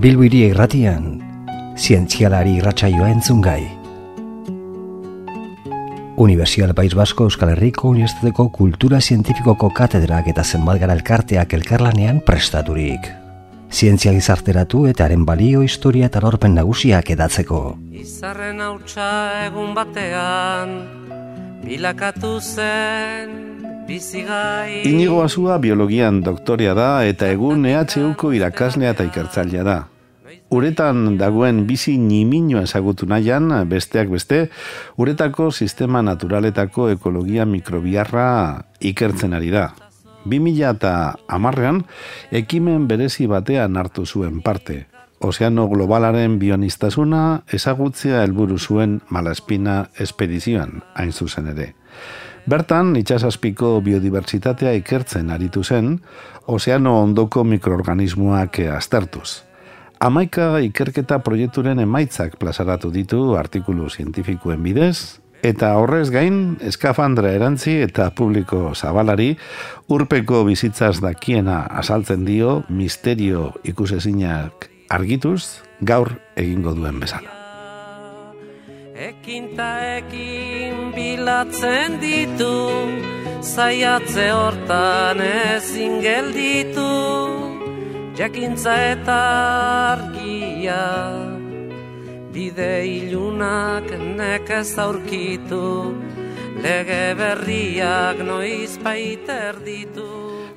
Bilbiri irratian, zientzialari irratsaioa entzun gai. Universidad País Basko Euskal Herriko Unibertsitateko Kultura Zientifikoko Katedrak eta zenbat gara elkarteak elkarlanean prestaturik. Zientzia gizarteratu eta haren balio historia eta lorpen nagusiak edatzeko. Izarren hautsa egun batean, bilakatu zen bizigai. Inigo Azua biologian doktorea da eta egun EHUko irakaslea eta ikertzailea da. Uretan dagoen bizi niminoa ezagutu nahian, besteak beste, uretako sistema naturaletako ekologia mikrobiarra ikertzen ari da. 2000 eta amarrean, ekimen berezi batean hartu zuen parte. Ozeano globalaren bionistasuna ezagutzea helburu zuen malaspina espedizioan, hain zuzen ere. Bertan, itxasazpiko biodibertsitatea ikertzen aritu zen, ozeano ondoko mikroorganismoak aztertuz. Amaika ikerketa proiekturen emaitzak plazaratu ditu artikulu zientifikoen bidez, eta horrez gain, eskafandra erantzi eta publiko zabalari, urpeko bizitzaz dakiena azaltzen dio, misterio ikusezinak argituz, gaur egingo duen bezala. Ekin ta ekin bilatzen ditu, zaiatze hortan ezin gelditu, jakintza eta argia, bide ilunak nekez aurkitu, lege berriak noiz baiter ditu.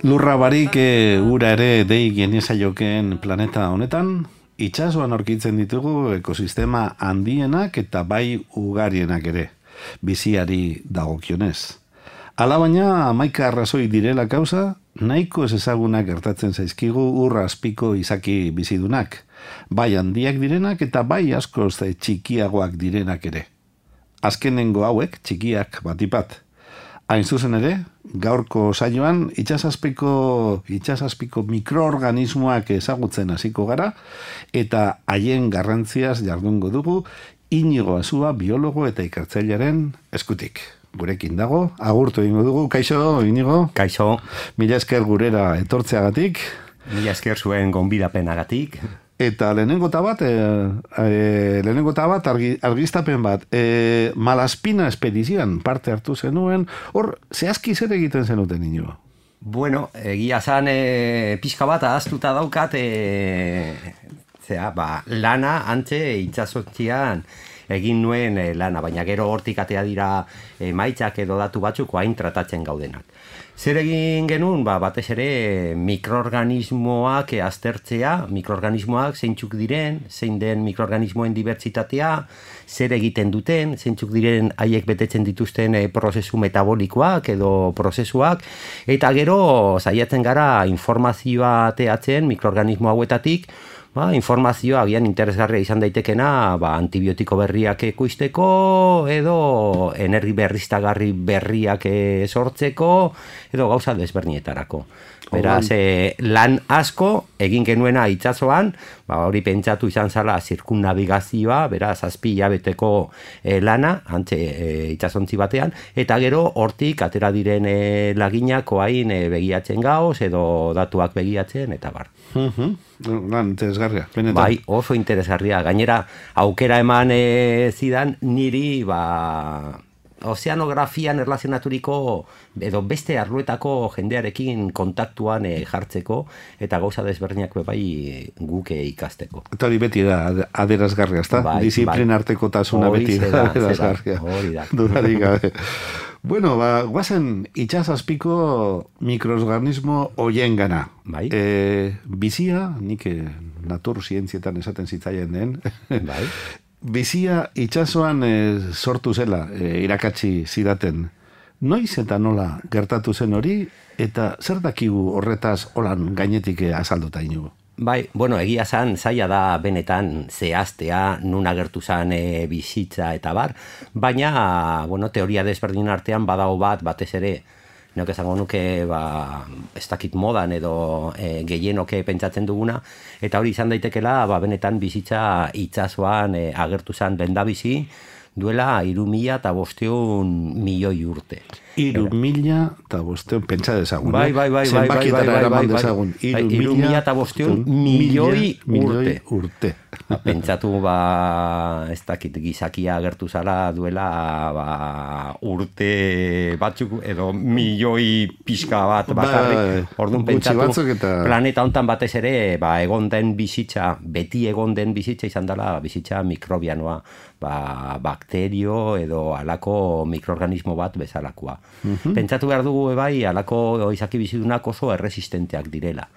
Lurra barik e, ura ere dei genezaiokeen planeta honetan, itxasuan aurkitzen ditugu ekosistema handienak eta bai ugarienak ere, biziari dagokionez. Alabaina, amaika arrazoi direla kauza, nahiko ez ezagunak gertatzen zaizkigu urra azpiko izaki bizidunak, bai handiak direnak eta bai asko txikiagoak direnak ere. Azkenengo hauek, txikiak batipat. Hain zuzen ere, gaurko saioan itxasazpiko, itxasazpiko mikroorganismoak ezagutzen hasiko gara eta haien garrantziaz jardungo dugu inigo azua biologo eta ikertzailearen eskutik gurekin dago, agurtu egingo dugu, kaixo, inigo? Kaixo. Mila esker gurera etortzeagatik. Mila esker zuen gonbidapenagatik. Eta lehenengo bat, e, e, lehenengo bat, argi, argiztapen bat, e, malaspina espedizioan parte hartu zenuen, hor, zehazki zer egiten zenuten inigo? Bueno, egia zan, e, pixka bat, ahaztuta daukat, e, zera, ba, lana, antxe, itxasontzian, egin nuen lana, baina gero hortik atea dira e, maitzak edo datu batzuk hain tratatzen gaudenak. Zer egin genuen, ba, batez ere mikroorganismoak aztertzea, mikroorganismoak zeintzuk diren, zein den mikroorganismoen dibertsitatea, zer egiten duten, zeintzuk diren haiek betetzen dituzten e, prozesu metabolikoak edo prozesuak, eta gero zaiatzen gara informazioa teatzen mikroorganismo hauetatik, ba, informazioa agian interesgarria izan daitekena ba, antibiotiko berriak ekuisteko edo energi berriztagarri berriak sortzeko edo gauza desbernietarako. Beraz, e, lan asko egin genuena itsasoan, ba, hori pentsatu izan zala zirkunnabigazioa, beraz, azpi jabeteko e, lana, antze e, itsasontzi batean, eta gero hortik atera diren e, laginak oain e, begiatzen gauz, edo datuak begiatzen, eta bar. Lan, interesgarria. Benetan. Bai, oso interesgarria. Gainera, aukera eman e, zidan, niri, ba, ozeanografian erlazionaturiko edo beste arluetako jendearekin kontaktuan e, jartzeko eta gauza desberdinak bai guke ikasteko. Eta hori beti da aderazgarria, ezta? Bai, Disiplin bai. arteko tasuna beti da aderazgarria. Hori da. Bueno, ba, guazen itxasazpiko mikroorganismo oien gana. Bai. E, bizia, nik eh, natur zientzietan esaten zitzaien den. Bai. bizia itxasoan e, sortu zela, e, irakatsi zidaten. Noiz eta nola gertatu zen hori, eta zer dakigu horretaz holan gainetik azalduta inugu? Bai, bueno, egia zan, zaila da benetan zehaztea, nun agertu zan e, bizitza eta bar, baina, bueno, teoria desberdin artean badago bat, batez ere, neok esango nuke, ba, ez dakit modan edo e, gehienoke pentsatzen duguna, eta hori izan daitekela, ba, benetan bizitza itzazoan e, agertu zan bendabizi, duela iru mila eta bosteun milioi urte. Iru mila eta bosteun, pentsa dezagun. Bai, eh? bai, bai, bai, bai, bai, bai, bai, bai. dezagun. Bai, hiru mila eta bosteun milioi urte. urte. Ba, pentsatu ba ez dakit gizakia agertu zara duela ba, urte batzuk edo milioi pixka bat Ba, bakarrik orduan gutxi pentsatu eta- planeta hontan batez ere ba, egon den bizitza beti egon den bizitza izan dela bizitza mikrobianoa ba, bakterio edo alako mikroorganismo bat bezalakoa pentsatu behar dugu e bai alako izaki bizidunak oso erresistenteak direla.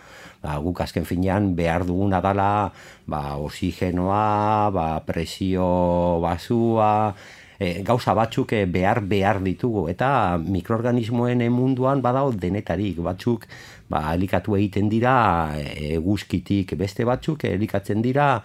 Ba, guk azken finean behar duguna dala ba, oxigenoa, ba, presio basua, e, gauza batzuk e, behar behar ditugu. Eta mikroorganismoen munduan badao denetarik batzuk ba, elikatu egiten dira e, eguzkitik beste batzuk elikatzen dira.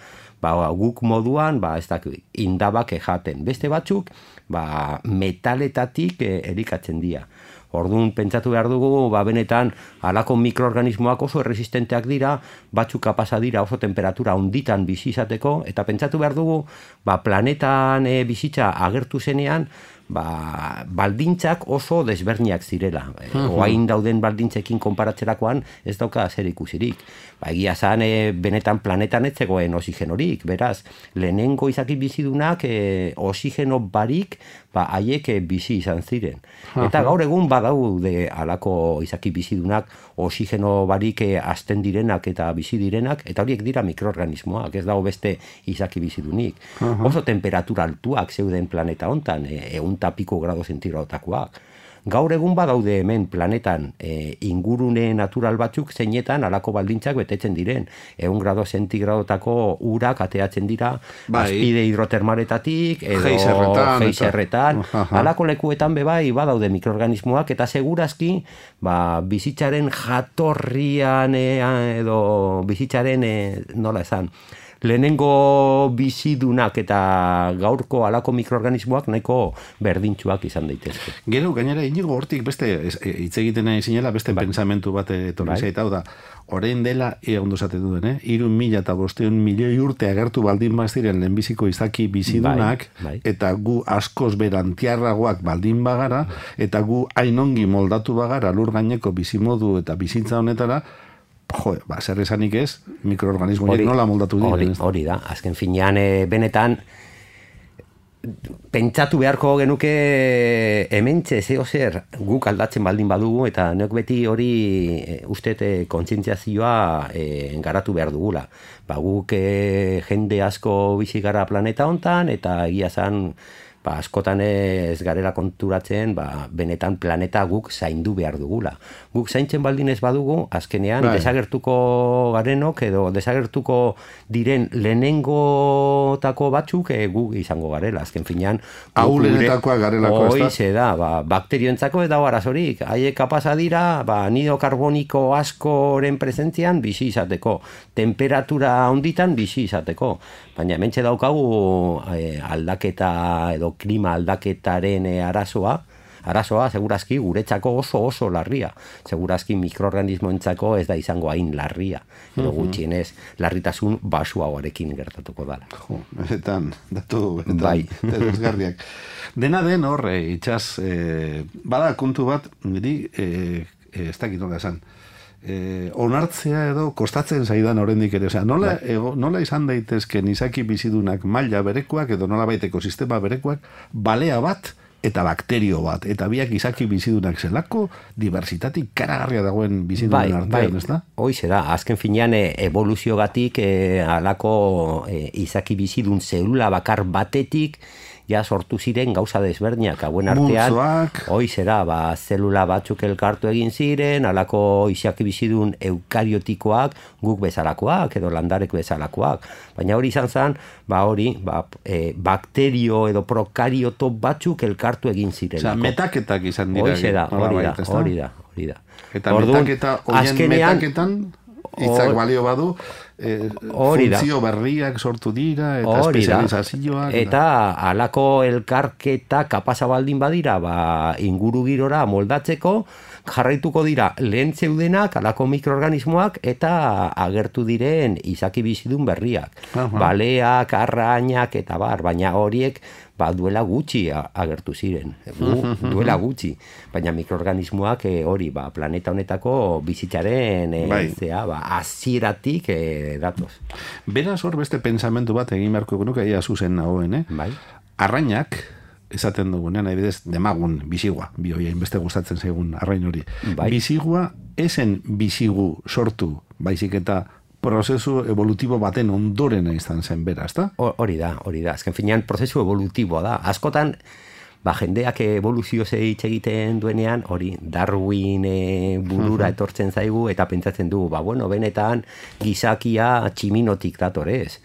Ba, guk moduan ba, ez dakit, indabak ejaten beste batzuk ba, metaletatik e, elikatzen dira. Orduan pentsatu behar dugu, ba, benetan halako mikroorganismoak oso erresistenteak dira, batzuk kapasa dira oso temperatura onditan bizi izateko eta pentsatu behar dugu, ba, planetan e, bizitza agertu zenean, ba, baldintzak oso desberniak zirela. E, oain dauden baldintzekin konparatzerakoan ez dauka zer ikusirik. Ba, egia zan, e, benetan planetan ez zegoen oxigenorik, beraz, lehenengo izaki bizidunak e, oxigeno barik, ba, haiek e, bizi izan ziren. Eta gaur egun badaude alako izaki bizidunak oxigeno barik e, azten direnak eta bizi direnak, eta horiek dira mikroorganismoak, ez dago beste izaki bizidunik. Oso temperatura altuak zeuden planeta hontan, egun eta piko grado zentigradotakoak. Gaur egun badaude hemen planetan e, ingurune natural batzuk zeinetan alako baldintzak betetzen diren. Egun grado zentigradotako urak ateatzen dira Bai. azpide hidrotermaletatik edo geiserretan. Aha. Alako lekuetan be bai badaude mikroorganismoak eta segurazki ba, bizitzaren jatorrian e, edo bizitzaren e, nola esan lehenengo bizidunak eta gaurko alako mikroorganismoak nahiko berdintsuak izan daitezke. Gero, gainera, inigo hortik beste, e, hitz egiten nahi zinela, beste pensamentu bat etorri Bai. hau da, orain dela, e, ondo zate duen, eh? Irun mila eta bosteun milioi urte agertu baldin baziren lehenbiziko izaki bizidunak, Bai, bai. eta gu askoz berantiarragoak baldin bagara, eta gu hainongi moldatu bagara lur gaineko bizimodu eta bizitza honetara, jo, ba, zer esanik ez, mikroorganismo horiek nola moldatu hori, diren, ez? hori da, azken finean e, benetan pentsatu beharko genuke hementxe zeo zer guk aldatzen baldin badugu eta neok beti hori e, uste e, kontzientziazioa e, garatu behar dugula. Ba, guk e, jende asko bizi gara planeta hontan eta egia zan ba, askotan ez garela konturatzen ba, benetan planeta guk zaindu behar dugula. Guk zaintzen baldin ez badugu, azkenean Bai. desagertuko garenok edo desagertuko diren lehenengotako batzuk e, gu izango garela, azken finean. Ahulenetakoak gure- garelako? Hoize da, ba, bakterioentzako ez dago arazorik. Haiek kapasa dira, ba, nido karboniko askoren presentzian bizi izateko. Temperatura honditan bizi izateko. Baina hementxe daukagu eh, aldaketa edo klima aldaketaren eh, arazoa, arazoa segurazki guretzako oso oso larria. Segurazki mikroorganismoentzako ez da izango hain larria. Edo gutxienez larritasun basuagoarekin gertatuko dala. Jo, benetan, datu benetan, Bai. Dena den hor, e, itxaz, e, bada kontu bat, niri, e, e, ez dakit nola esan, e, onartzea edo kostatzen zaidan oraindik ere. Osea, nola, ego, nola izan daitezke izaki bizidunak maila berekoak edo nola baiteko sistema berekoak, balea bat eta bakterio bat, eta biak izaki bizidunak zelako, diversitatik karagarria dagoen bizidunen artean, ez da? Hoize da, azken finean e, evoluziogatik e, alako e, izaki bizidun zelula bakar batetik ja sortu ziren gauza desberdinak hauen artean. Multzoak. Hoize da, ba, zelula batzuk elkartu egin ziren, alako izaki bizidun eukariotikoak guk bezalakoak edo landarek bezalakoak. Baina hori izan zen, ba hori, ba, e, bakterio edo prokarioto batzuk elkartu egin ziren. Osea, metaketak izan dira. Da, hori da, hori da, hori da. Eta Orduan, metaketa, azkenean- metaketan, hitzak balio badu, eh, Hori da. funtzio berriak sortu dira, eta Hori espezializazioak. Eta halako elkarketa kapasa baldin badira, ba, inguru girora moldatzeko, jarraituko dira lehen zeudenak alako mikroorganismoak eta agertu diren izaki bizidun berriak. Aha. Baleak, arrainak eta bar, baina horiek ba, duela gutxi agertu ziren. Gu, duela gutxi. Baina mikroorganismoak eh, hori ba, planeta honetako bizitzaren eh, Bai. zea, ba, hasieratik eh, datoz. Beraz hor beste pensamentu bat egin beharko genuke ia zuzen nagoen, eh? Bai? Arrainak, esaten dugunean, adibidez, demagun bizigua, bi hori beste gustatzen zaigun arrain hori. Bai. Bizigua esen bizigu sortu, baizik eta prozesu evolutibo baten ondorena izan zen bera, ezta? Ho- Hori da, hori da. Azken finean, prozesu evolutiboa da. Askotan, ba, jendeak evoluzio hitz egiten duenean, hori, Darwin e, burura etortzen zaigu, eta pentsatzen du, ba, bueno, benetan, gizakia tximinotik dator ez.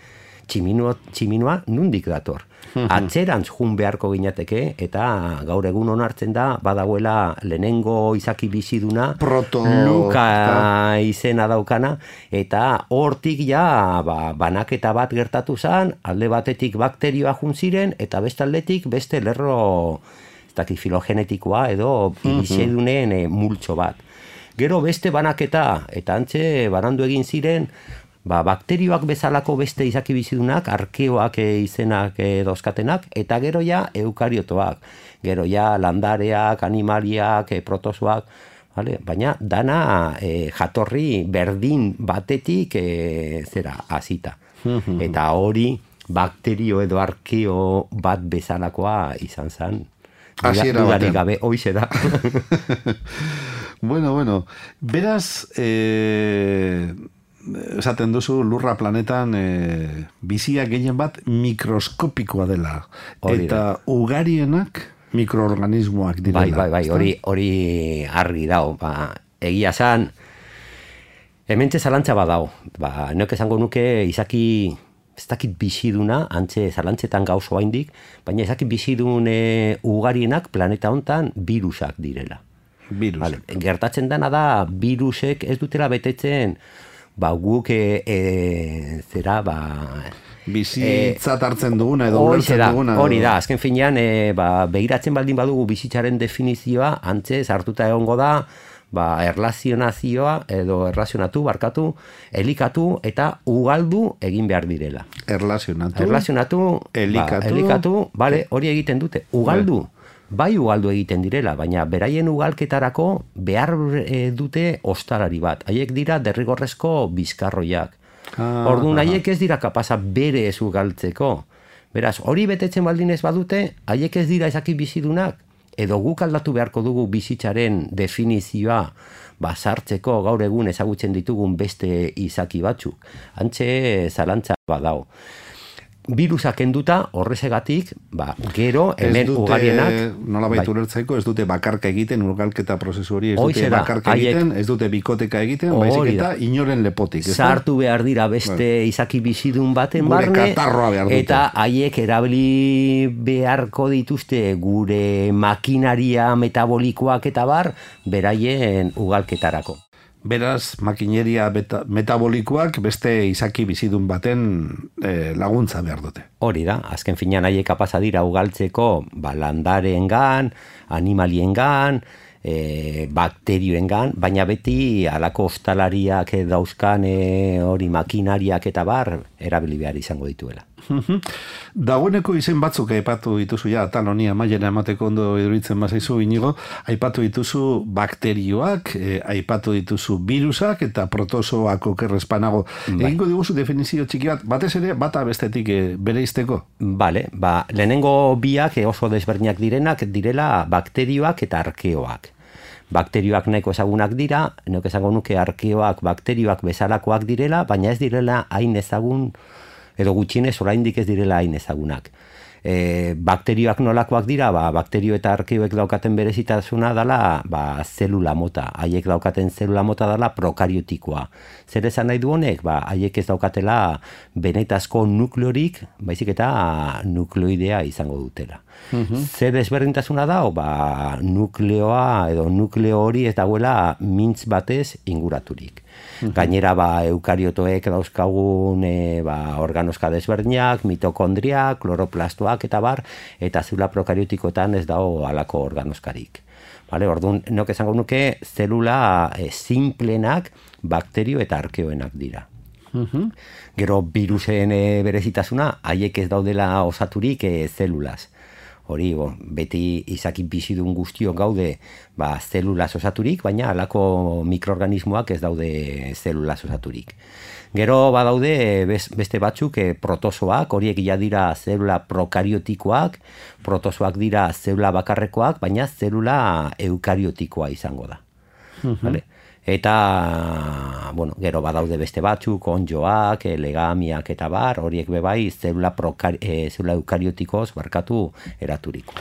Tximino, tximinoa nundik dator. Atzerantz jun beharko ginateke, eta gaur egun onartzen da, badagoela lehenengo izaki biziduna, Proto- Luka izena daukana, eta hortik ja ba, banaketa bat gertatu zen, alde batetik bakterioa jun ziren, eta beste aldetik beste lerro dakit filogenetikoa edo ibisedunen e, multxo bat. Gero beste banaketa, eta antxe barandu egin ziren, ba, bakterioak bezalako beste izaki bizidunak, arkeoak e, izenak e, dauzkatenak, eta gero ja eukariotoak. Gero ja landareak, animaliak, e, protozoak, Vale? Baina dana e, jatorri berdin batetik e, zera hasita. Eta hori bakterio edo arkeo bat bezalakoa izan zen. Hasiera gabe, hoize da. Bueno, bueno, beraz, eh, esaten duzu lurra planetan eh, bizia gehien bat mikroskopikoa dela. Hori eta ugarienak mikroorganismoak direla. bai, bai, bai, hori, hori argi dago. Ba, egia zan, hemen zalantza badao. Ba, neok esango nuke izaki ez dakit biziduna, antze zalantzetan gauzo haindik, baina ez dakit bizidun e, ugarienak planeta hontan virusak direla. Virus. Vale. Gertatzen dana da, virusek ez dutela betetzen, ba, guk e, e, zera, ba... Bizitzat hartzen duguna edo ulertzen duguna. hori da, azken finean, e, ba, begiratzen baldin badugu bizitzaren definizioa, antze, hartuta egongo da, ba, erlazionazioa, edo erlazionatu, barkatu, elikatu eta ugaldu egin behar direla. Erlazionatu. Erlazionatu, Elikatu. ba, elikatu, bale, hori egiten dute. Ugaldu, bai ugaldu egiten direla, baina beraien ugalketarako behar e, dute ostalari bat. Haiek dira derrigorrezko bizkarroiak. Ah, Orduan haiek ez dira kapasa bere ez ugaltzeko. Beraz, hori betetzen baldin ez badute, haiek ez dira ezaki bizidunak, edo guk aldatu beharko dugu bizitzaren definizioa basartzeko gaur egun ezagutzen ditugun beste izaki batzuk. Antxe zalantza badao. Virusak kenduta horrezegatik, ba, gero hemen dute, ugarienak nola bai. baitu ulertzaiko, ez dute bakarka egiten, urgalketa prozesu hori, ez Hoize dute da, bakarka haiek- egiten, ez dute bikoteka egiten, baizik eta inoren lepotik. ez sartu behar dira beste izaki bizidun baten Gure barne eta haiek erabili beharko dituzte gure makinaria metabolikoak eta bar beraien ugalketarako. Beraz, makineria beta, metabolikoak beste izaki bizidun baten eh, laguntza behar dute. Hori da, azken finean haiek kapasa dira ugaltzeko ba, landareengan, animaliengan, e, bakterioengan, baina beti alako ostalariak eh, dauzkan e, hori makinariak eta bar erabili behar izango dituela. Mhm. Dagoeneko izen batzuk aipatu dituzu ja, tal honi amaiera emateko ondo iduritzen bazaizu inigo, aipatu dituzu bakterioak, eh, aipatu dituzu virusak eta protozoak okerrezpanago. Bai. Egingo diguzu definizio txiki bat, batez ere bata bestetik eh, bere izteko. Bale, ba, lehenengo biak oso desberdinak direnak direla bakterioak eta arkeoak. Bakterioak nahiko ezagunak dira, neko esango nuke arkeoak bakterioak bezalakoak direla, baina ez direla hain ezagun, edo gutxienez oraindik ez direla hain ezagunak. E, bakterioak nolakoak dira, ba, bakterio eta arkeoek daukaten berezitasuna dela ba, zelula mota. Haiek daukaten zelula mota dela prokariotikoa. Zer esan nahi du honek? Ba, haiek ez daukatela benetazko nukleorik, baizik eta nukleoidea izango dutela. Zer desberdintasuna da, ba, nukleoa edo nukleo hori ez dagoela mintz batez inguraturik. Gainera, ba, eukariotoek dauzkagun e, ba, organoska desberdinak, mitokondriak, kloroplastoak eta bar, eta zelula prokariotikoetan ez dago alako organoskarik. Vale, orduan, nok esango nuke, zelula e, simplenak, bakterio eta arkeoenak dira. Gero virusen e, berezitasuna, haiek ez daudela osaturik e, zelulaz hori bo, beti izaki bizidun guztion gaude ba, zelula osaturik, baina alako mikroorganismoak ez daude zelula osaturik. Gero badaude beste batzuk e, protozoak, horiek ja dira zelula prokariotikoak, protozoak dira zelula bakarrekoak, baina zelula eukariotikoa izango da. Uh Eta, bueno, gero badaude beste batzuk, onjoak, eh, legamiak eta bar, horiek bebai, zelula, prokari, e, zelula eukariotikoz barkatu eraturiko.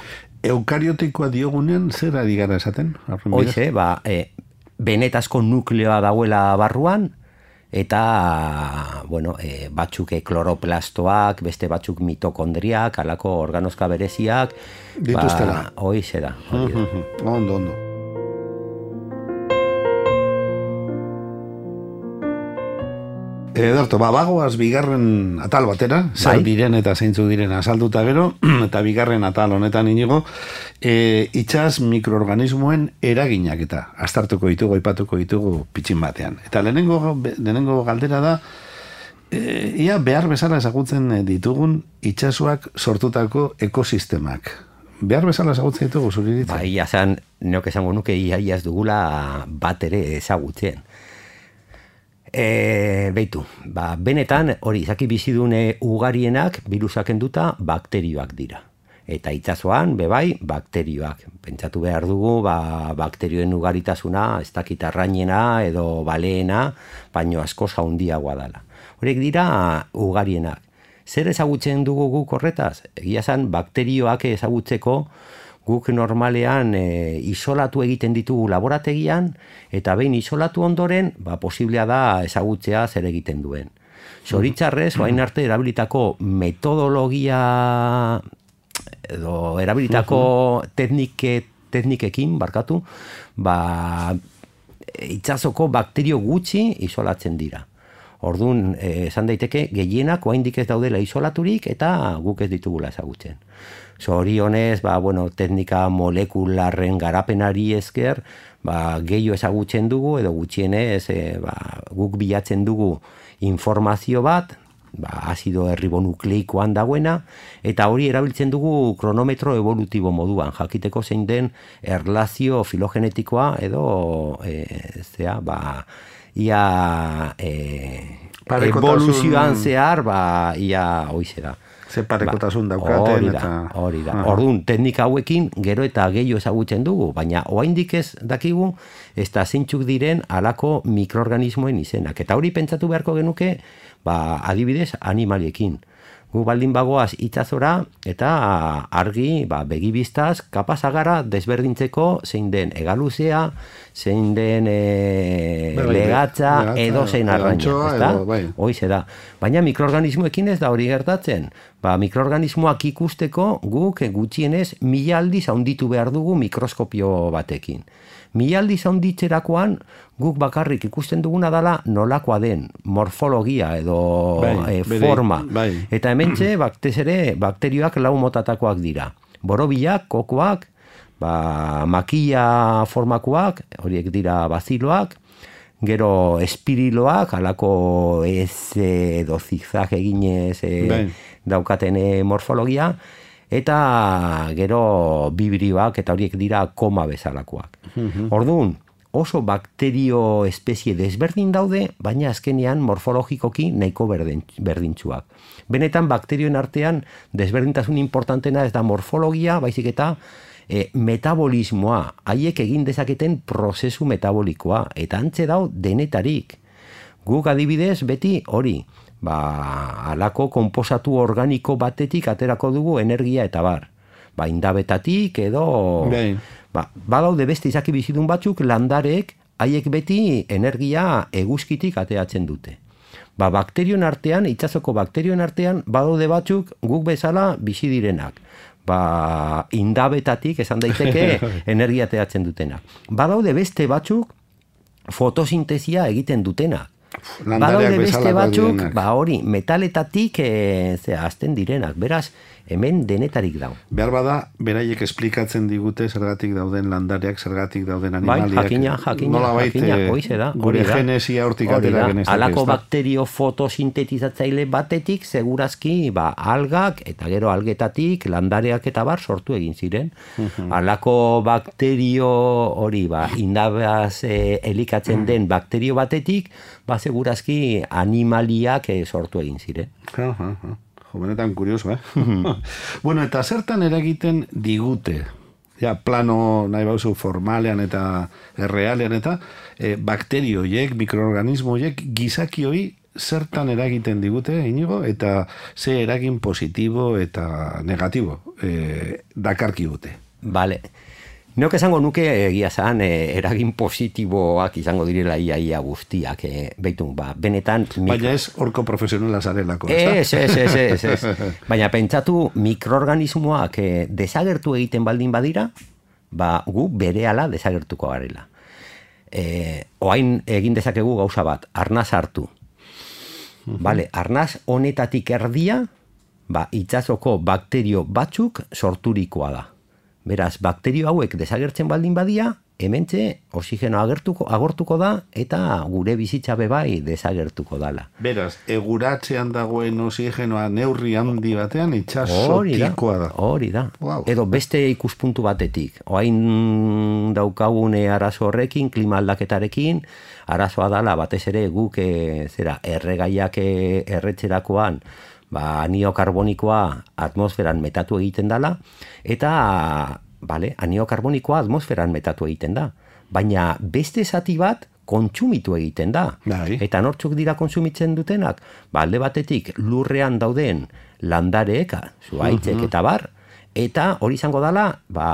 Eukariotikoa diogunean, zer ari gara esaten? Hoize, ba, e, benetazko nukleoa dauela barruan, eta, bueno, e, batzuk e, kloroplastoak, beste batzuk mitokondriak, alako organozka bereziak. Dituztela. Ba, hoize da. Ondo, ondo. Ederto, ba, bagoaz bigarren atal batera, bai. diren eta zeintzu diren asalduta gero, eta bigarren atal honetan inigo, e, itxaz mikroorganismoen eraginak eta astartuko ditugu, ipatuko ditugu pitxin batean. Eta lehenengo, lehenengo galdera da, e, ia behar bezala ezagutzen ditugun itxasuak sortutako ekosistemak. Behar bezala ezagutzen ditugu, zuriritza? Ba, ia zan, neok esango nuke iaiaz dugula bat ere ezagutzen. E, beitu, ba, benetan hori izaki bizidune ugarienak virusak enduta bakterioak dira. Eta itzazoan, bebai, bakterioak. Pentsatu behar dugu, ba, bakterioen ugaritasuna, ez dakit arrainena edo baleena, baino asko zaundiagoa dela. Horiek dira ugarienak. Zer ezagutzen dugu guk horretaz? Egia zan, bakterioak ezagutzeko, guk normalean e, isolatu egiten ditugu laborategian eta behin isolatu ondoren ba posiblea da ezagutzea zer egiten duen. Zoritzarrez, mm -hmm. arte erabilitako metodologia edo erabilitako teknike, teknikekin, barkatu, ba, itzazoko bakterio gutxi isolatzen dira. Orduan, eh, esan daiteke, gehienak oaindik ez daudela isolaturik eta guk ez ditugula ezagutzen. Zorionez, ba, bueno, teknika molekularren garapenari esker, ba, gehiago ezagutzen dugu, edo gutxienez, e, ba, guk bilatzen dugu informazio bat, ba, azido erribonukleikoan dagoena, eta hori erabiltzen dugu kronometro evolutibo moduan, jakiteko zein den erlazio filogenetikoa, edo, e, zea, ba, ia e, evoluzioan zehar, ba, ia, oize da ze parekotasun ba, daukaten. Hori da, hori da. Orduan, teknika hauekin gero eta gehiago ezagutzen dugu, baina oaindik ez dakigu, ez da zintxuk diren alako mikroorganismoen izenak. Eta hori pentsatu beharko genuke, ba, adibidez, animaliekin gu baldin bagoaz itzazora eta argi ba, begibiztaz kapazagara desberdintzeko zein den egaluzea, zein den e, bai, bai, legatza edo zein arraina. Bai. Hoize da. Baina mikroorganismoekin ez da hori gertatzen. Ba, mikroorganismoak ikusteko guk gutxienez mila aldiz haunditu behar dugu mikroskopio batekin. Mialdi zaunditzerakoan guk bakarrik ikusten duguna dala nolakoa den, morfologia edo bai, e, forma. Bai. Eta hemen txe, ere, bakterioak lau motatakoak dira. Borobilak, kokoak, ba, makia formakoak, horiek dira baziloak, gero espiriloak, alako ez edo zigzag eginez e, daukaten e, morfologia, eta gero bibrioak eta horiek dira koma bezalakoak. Mm Orduan, oso bakterio espezie desberdin daude, baina azkenean morfologikoki nahiko berdintsuak. Benetan bakterioen artean desberdintasun importantena ez da morfologia, baizik eta e, metabolismoa, haiek egin dezaketen prozesu metabolikoa, eta antze dau denetarik. Guk adibidez beti hori, ba, alako konposatu organiko batetik aterako dugu energia eta bar. Ba, indabetatik edo... Bai. Ba, badaude beste izaki bizidun batzuk landarek haiek beti energia eguzkitik ateatzen dute. Ba, bakterion artean, itzazoko bakterion artean, badaude batzuk guk bezala bizi direnak. Ba, indabetatik esan daiteke energia ateatzen dutenak. Badaude beste batzuk fotosintesia egiten dutena. Badaude beste batzuk, ba hori, metaletatik e, ze, azten direnak. Beraz, hemen denetarik dau. Behar bada, beraiek esplikatzen digute zergatik dauden landareak, zergatik dauden Bai, animaliak. jakina, jakina, Nolabait, jakina, eh, hoize da. Gure da. genesia hortik atera da, genezake, Alako bakterio fotosintetizatzaile batetik, segurazki, ba, algak, eta gero algetatik, landareak eta bar sortu egin ziren. Alako bakterio hori, ba, indabaz eh, elikatzen den bakterio batetik, ba, segurazki animaliak eh, sortu egin ziren. Benetan kurioso, eh? bueno, eta zertan eragiten digute? Ja, plano nahi bauzu formalean eta errealean eta e, bakterioiek, mikroorganismoiek, gizakioi zertan eragiten digute, inigo, eta ze eragin positibo eta negatibo e, dakarki dute. Bale. Neok esango nuke egia zan eragin positiboak izango direla ia ia guztiak. E, beitun, ba, benetan... mik- Baina ez horko profesionala zarelako? Ez, ez, ez, ez, ez. Baina pentsatu mikroorganismoak eh, desagertu egiten baldin badira, ba, gu berehala desagertuko garela. E, oain egin dezakegu gauza bat, arnaz hartu. Bale, arnaz honetatik erdia, ba, itxasoko bakterio batzuk sorturikoa da. Beraz, bakterio hauek desagertzen baldin badia, hementxe oxigeno agertuko, agortuko da eta gure bizitza be bai desagertuko dala. Beraz, eguratzean dagoen oxigenoa neurri handi batean da, itxasotikoa da. hori da. Wow. Edo beste ikuspuntu batetik. Oain daukagune arazo horrekin, klima aldaketarekin, arazoa dala batez ere guk e, zera erregaiak e, erretzerakoan ba, anio karbonikoa atmosferan metatu egiten dala, eta bale, anio karbonikoa atmosferan metatu egiten da. Baina beste zati bat kontsumitu egiten da. Bai. Eta nortzuk dira kontsumitzen dutenak? Ba, alde batetik lurrean dauden landareek, zuaitzek eta bar, eta hori izango dala, ba,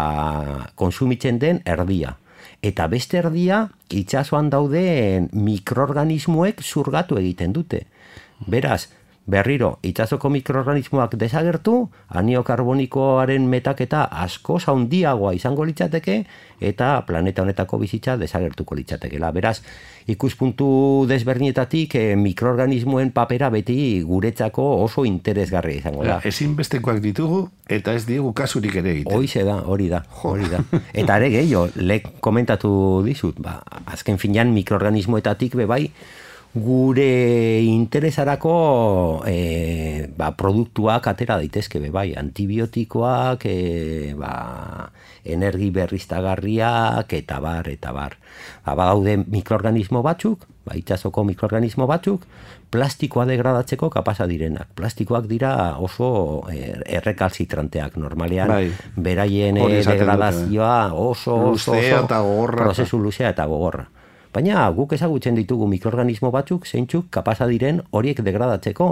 kontsumitzen den erdia. Eta beste erdia, itsasoan dauden mikroorganismoek zurgatu egiten dute. Beraz, berriro, itsasoko mikroorganismoak desagertu, anio karbonikoaren metaketa asko handiagoa izango litzateke, eta planeta honetako bizitza desagertuko litzatekela. Beraz, ikuspuntu desberdinetatik eh, mikroorganismoen papera beti guretzako oso interesgarria izango da. Ezinbestekoak ditugu eta ez diegu kasurik ere egiten. Hoize da, hori da, hori da. Eta ere gehiago, lek komentatu dizut, ba, azken finean mikroorganismoetatik be bai, gure interesarako e, ba, produktuak atera daitezke be bai, antibiotikoak, e, ba, energi berriztagarriak, eta bar, eta bar. Ba, badaude mikroorganismo batzuk, ba, itxasoko mikroorganismo batzuk, plastikoa degradatzeko kapasa direnak. Plastikoak dira oso eh, errekalzitranteak normalean, Bai. beraien degradazioa oso, oso, oso eta gogorra. prozesu luzea eta gogorra. Baina guk ezagutzen ditugu mikroorganismo batzuk zeintzuk kapasa diren horiek degradatzeko.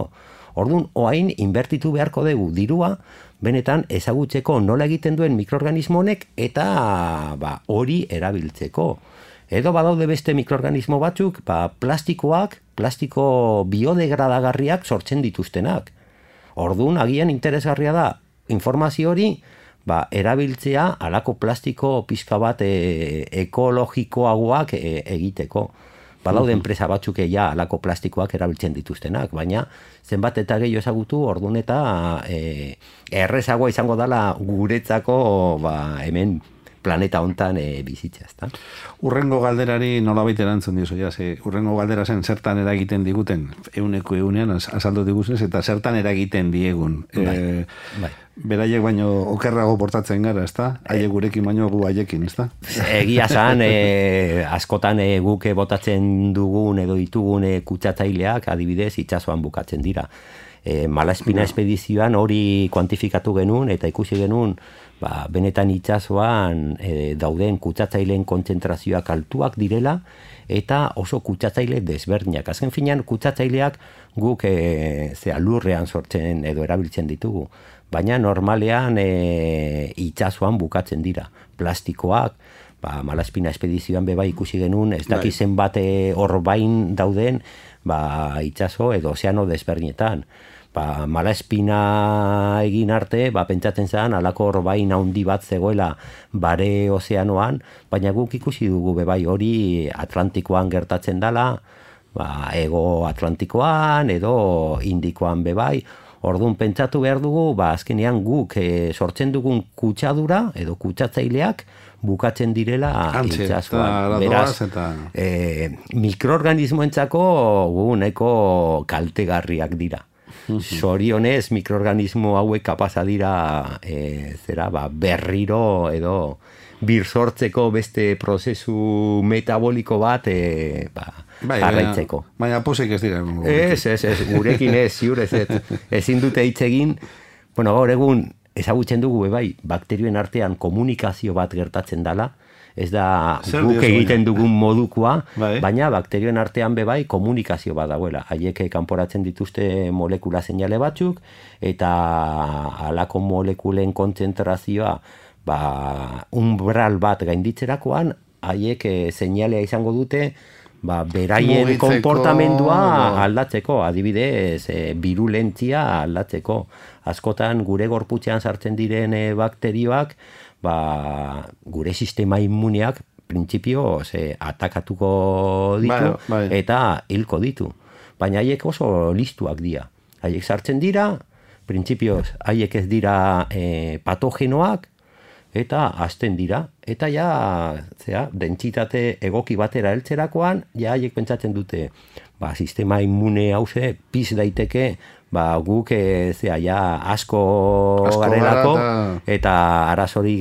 Orduan, oain inbertitu beharko dugu dirua, benetan ezagutzeko nola egiten duen mikroorganismo honek eta ba, hori erabiltzeko. Edo badaude beste mikroorganismo batzuk, ba, plastikoak, plastiko biodegradagarriak sortzen dituztenak. Orduan, agian interesgarria da informazio hori ba, erabiltzea alako plastiko pizka bat e, ekologikoagoak e, egiteko. Badaude enpresa batzuk ja alako plastikoak erabiltzen dituztenak, baina zenbat eta gehiago ezagutu ordun eta e, errezagoa izango dala guretzako ba, hemen planeta hontan e, bizitza, ezta? Urrengo galderari nolabait erantzun diozu, ja, ze, urrengo galdera zen zertan eragiten diguten, euneko eunean az- azaldu diguzunez, eta zertan eragiten diegun. Bai, Eh, bai. Beraiek baino okerrago portatzen gara, ezta? Haiek gurekin baino gu haiekin, ezta? Egia zan, e, askotan e, guk botatzen dugun edo ditugun e, kutsatzaileak adibidez itsasoan bukatzen dira. E, Malaspina espedizioan hori kuantifikatu genuen eta ikusi genuen ba, benetan itsasoan e, dauden kutsatzaileen kontzentrazioak altuak direla eta oso kutsatzaile desberdinak. Azken finean kutsatzaileak guk e, zea, lurrean sortzen edo erabiltzen ditugu. Baina normalean e, itsasoan bukatzen dira. Plastikoak, ba, Malaspina espedizioan beba ikusi genuen, ez daki Bai. zenbat e, orbain dauden ba, itsaso edo ozeano desberdinetan. Ba, mala espina egin arte, ba, pentsatzen zen, alako orbain handi bat zegoela bare ozeanoan, baina guk ikusi dugu bebai hori Atlantikoan gertatzen dela, ba, ego Atlantikoan edo Indikoan bebai, Orduan pentsatu behar dugu, ba, azkenean guk e, sortzen dugun kutsadura edo kutsatzaileak bukatzen direla Antxe, itxasuan. eta Beraz, eta... e, mikroorganismoentzako gu nahiko kaltegarriak dira. Sorionez mikroorganismo hauek kapaza dira e, zera ba, berriro edo bir sortzeko beste prozesu metaboliko bat e, ba, Bai, jarraitzeko. Baina, baina posek ez dira. Ez, ez, ez, gurekin ez, ziur ez, ez, ezin dute hitz egin, bueno, gaur egun, ezagutzen dugu, bai, bakterioen artean komunikazio bat gertatzen dala, ez da Zer guk egiten dugun modukoa, Bai. baina bakterioen artean be bai komunikazio bat dagoela. Haiek kanporatzen dituzte molekula seinale batzuk, eta halako molekulen kontzentrazioa ba, umbral bat gainditzerakoan, haiek eh, seinalea izango dute, ba, beraien Mugitzeko, konportamendua aldatzeko, adibidez, e, virulentzia aldatzeko. Askotan gure gorputzean sartzen diren e, bakterioak, ba, gure sistema immuneak printzipio ze atakatuko ditu Bai, bai. eta hilko ditu. Baina haiek oso listuak dira. Haiek sartzen dira, printzipioz haiek ez dira e, patogenoak, eta hasten dira. Eta ja, zera, dentsitate egoki batera heltzerakoan, ja haiek pentsatzen dute, ba, sistema immune hauze, piz daiteke, ba, guk, e, zera, ja, asko, Asko garelako, gara eta arazori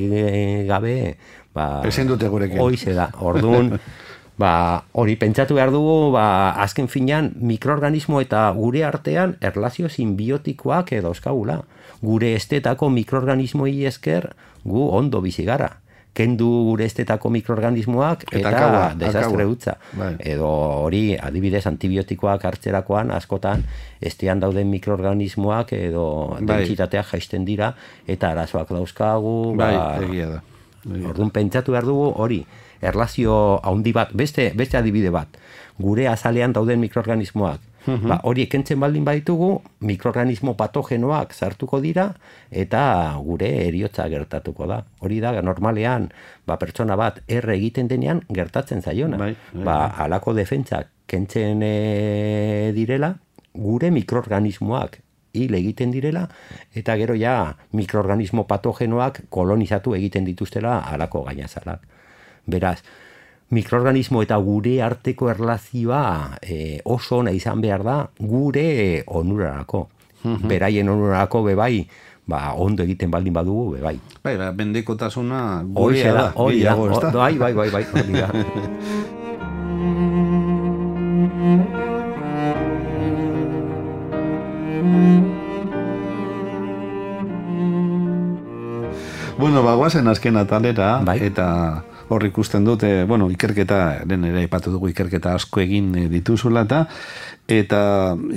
gabe, ba, Ezin dute gurekin. Hoize da, orduan, ba, hori pentsatu behar dugu, ba, azken finean, mikroorganismo eta gure artean erlazio simbiotikoak edo euskagula. Gure estetako mikroorganismoi esker gu ondo bizi gara. Kendu gure estetako mikroorganismoak Eta eta, desastre akaua. utza. Bai. Edo hori, adibidez, antibiotikoak hartzerakoan askotan estean dauden mikroorganismoak edo Bai. dentsitateak jaisten dira eta arazoak dauzkagu. Bai, ba, egia da. Egia da. Orduan pentsatu behar dugu hori, erlazio handi bat, beste, beste adibide bat, gure azalean dauden mikroorganismoak, ba, hori ekentzen baldin baditugu, mikroorganismo patogenoak sartuko dira, eta gure eriotza gertatuko da. Hori da, normalean, ba, pertsona bat erre egiten denean gertatzen zaiona. Bai, bai, ba, halako defentsak kentzen e, direla, gure mikroorganismoak hil egiten direla, eta gero ja mikroorganismo patogenoak kolonizatu egiten dituztela halako gainazalak. Beraz, mikroorganismo eta gure arteko erlazioa e, oso ona izan behar da gure onurarako. Beraien onurarako bebai, ba, ondo egiten baldin badugu bebai. Bai, ba, bendekotasuna gurea da, da. hori da, o- bai, bai, bai, bai, da. Bueno, ba, guazen azken atalera, Bai. eta hor ikusten dute, bueno, ikerketa, den ere aipatu dugu ikerketa asko egin eh, dituzula, eta, eta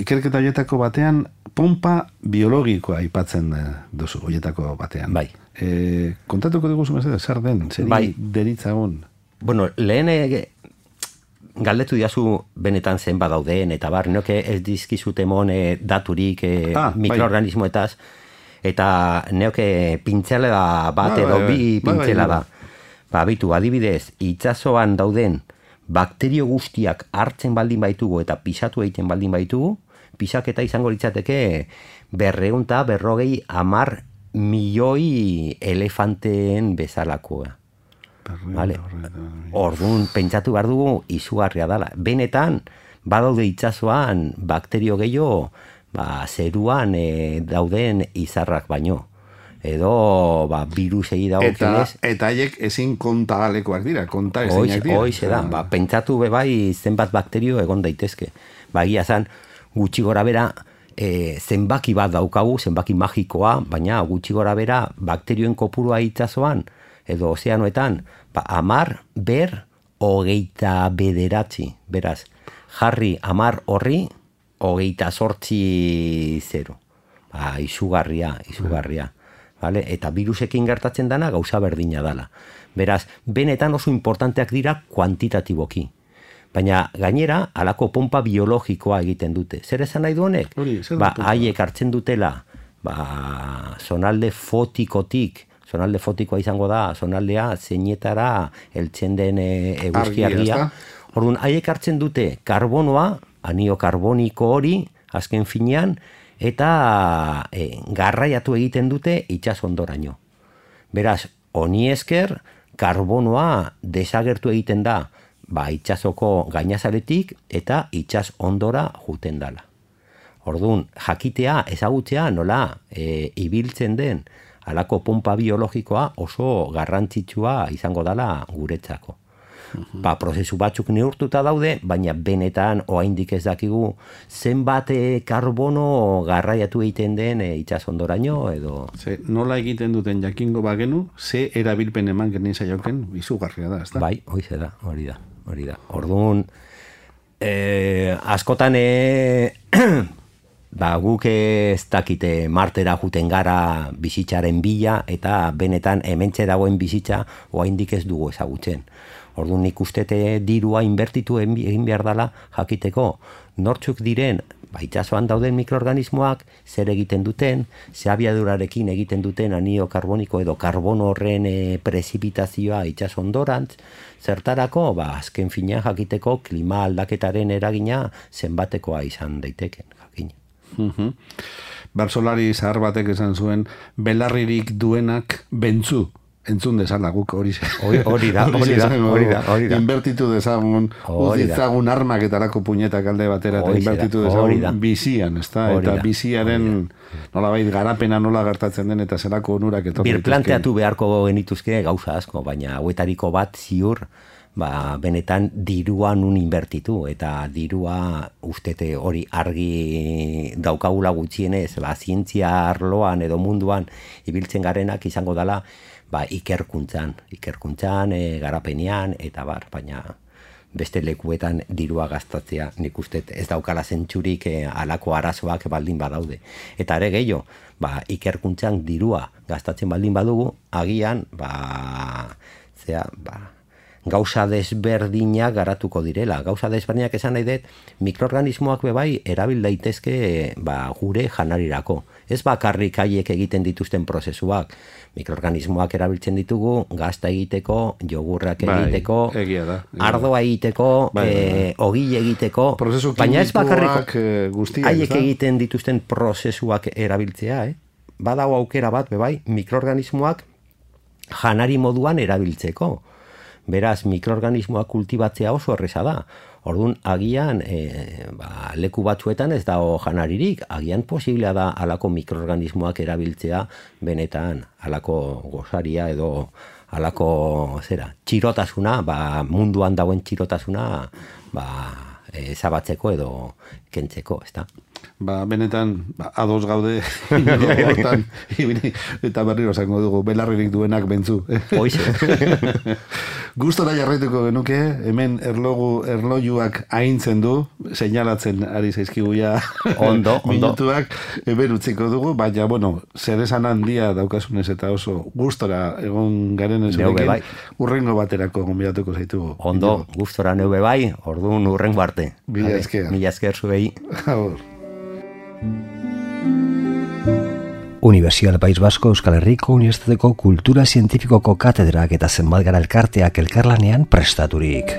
ikerketa horietako batean, pompa biologikoa aipatzen eh, duzu, horietako batean. Bai. E, kontatuko dugu mesedez, zer den, zer Bai. deritzagun. Bueno, lehen eh, galdetu diazu benetan zen badauden, eta bar, noke ez dizkizut emon eh, daturik eh, Ah, bai. mikroorganismoetaz, eta neoke pintzela da bat Bai, edo bai, bai. bi Bai, bai, pintzela bai. da. Ba, bitu, adibidez, itsasoan dauden bakterio guztiak hartzen baldin baitugu eta pisatu egiten baldin baitugu, pisaketa izango litzateke berreunta berrogei amar milioi elefanteen bezalakoa. Vale. Orduan, pentsatu behar dugu izugarria dela. Benetan, badaude itsasoan bakterio gehiago, ba, zeruan e, dauden izarrak baino. Edo, ba, virusei Eta, dagokionez, eta haiek ezin kontagalekoak dira, konta ezinak dira. hoiz da, ba, pentsatu be bai zenbat bakterio egon daitezke. Ba, egia zan, gutxi gora bera, e, zenbaki bat daukagu, zenbaki magikoa, baina gutxi gora bera bakterioen kopurua itsasoan edo ozeanoetan, ba, amar, ber, hogeita bederatzi, beraz, jarri amar horri, hogeita sortzi zero. Ba, izugarria, izugarria. Vale? Eta virusekin gertatzen dana gauza berdina dala. Beraz, benetan oso importanteak dira kuantitatiboki. Baina gainera, alako pompa biologikoa egiten dute. Zer esan nahi du honek? Ba, haiek hartzen dutela, ba, zonalde fotikotik, zonalde fotikoa izango da, zonaldea zeinetara heltzen den e, eguzki Argia? Orduan, haiek hartzen dute karbonoa, anio karboniko hori, azken finean, eta e, garraiatu egiten dute itxas ondoraino. Beraz, honi esker, karbonoa desagertu egiten da, ba, itxasoko gainazaretik eta itxas ondora juten dala. Orduan, jakitea, ezagutzea nola e, ibiltzen den alako pompa biologikoa oso garrantzitsua izango dala guretzako. Ba, prozesu batzuk neurtuta daude, baina benetan oraindik ez dakigu zenbat eh, karbono garraiatu egiten den e, itsasondoraino edo Ze, nola egiten duten jakingo bagenu, ze erabilpen eman genin saioken, izugarria da, ezta? Bai, hori da, hori da, hori da. Orduan, eh, askotan eh, ba, guk ez dakite martera juten gara bizitzaren bila eta benetan hementxe dagoen bizitza oraindik ez dugu ezagutzen. Orduan nik uste te dirua inbertitu egin behar dela jakiteko nortzuk diren ba, itxasoan dauden mikroorganismoak zer egiten duten, ze abiadurarekin egiten duten anio karboniko edo karbono horren e, prezipitazioa itxaso ondorantz, zertarako, ba, azken finean jakiteko klima aldaketaren eragina zenbatekoa izan daiteken, jakin. Mhm. Bersolari zahar batek esan zuen, belarririk duenak bentzu. Entzun dezala guk hori Hori- da, hori da, hori da, hori da. Inbertitu dezagun, Hori da. utzizagun armak eta lako puñetak alde batera, eta da. dezagun bizian, ezta? Eta biziaren, nolabait, garapena nola gertatzen den, eta zelako onurak etorri Bir planteatu beharko genituzke gauza asko, baina hauetariko bat ziur, ba, benetan dirua nun inbertitu, eta dirua ustete hori argi daukagula gutxienez, ba, zientzia arloan edo munduan ibiltzen garenak izango dela, ba, ikerkuntzan, ikerkuntzan, e, garapenean, eta bar, baina beste lekuetan dirua gastatzea nik uste ez daukala zentsurik eh, alako arazoak baldin badaude. Eta ere gehiago, ba, ikerkuntzan dirua gastatzen baldin badugu, agian, ba, zea, ba, gauza desberdinak garatuko direla. Gauza desberdinak esan nahi dut, mikroorganismoak bebai erabil daitezke ba, gure janarirako. Ez bakarrik haiek egiten dituzten prozesuak. Mikroorganismoak erabiltzen ditugu, gazta egiteko, jogurrak Bai, egiteko, egia da, egia ardoa egiteko, Bai, bai, bai. eh, ogile egiteko, Prozesu baina ez bakarrik eh, haiek egiten dituzten prozesuak erabiltzea, eh? Badago aukera bat, bebai, mikroorganismoak janari moduan erabiltzeko. Beraz, mikroorganismoak kultibatzea oso erreza da. Orduan, agian, e, ba, leku batzuetan ez dago janaririk, agian posiblea da alako mikroorganismoak erabiltzea benetan alako gozaria edo alako zera, txirotasuna, ba, munduan dagoen txirotasuna, ba, e, zabatzeko edo kentzeko, ez da? Ba, benetan, ba, ados gaude, hortan, eta berriro esango dugu, belarririk duenak bentzu. Hoize. Gustora jarraituko genuke, hemen erlogu, erlojuak aintzen du, seinalatzen ari zaizkigu ja Ondo, ondo. minutuak, hemen utziko dugu, baina, bueno, zer esan handia daukasunez eta oso gustora egon garen be bai. urrengo baterako gonbidatuko zaitugu. Ondo, gustora neube bai, orduan urrengo arte. Mila esker. Mila esker zuei. Agur. Universidad País Basko Euskal Herriko Unibertsitateko Kultura Zientifikoko katedrak eta zenbat gara elkarteak elkarlanean prestaturik.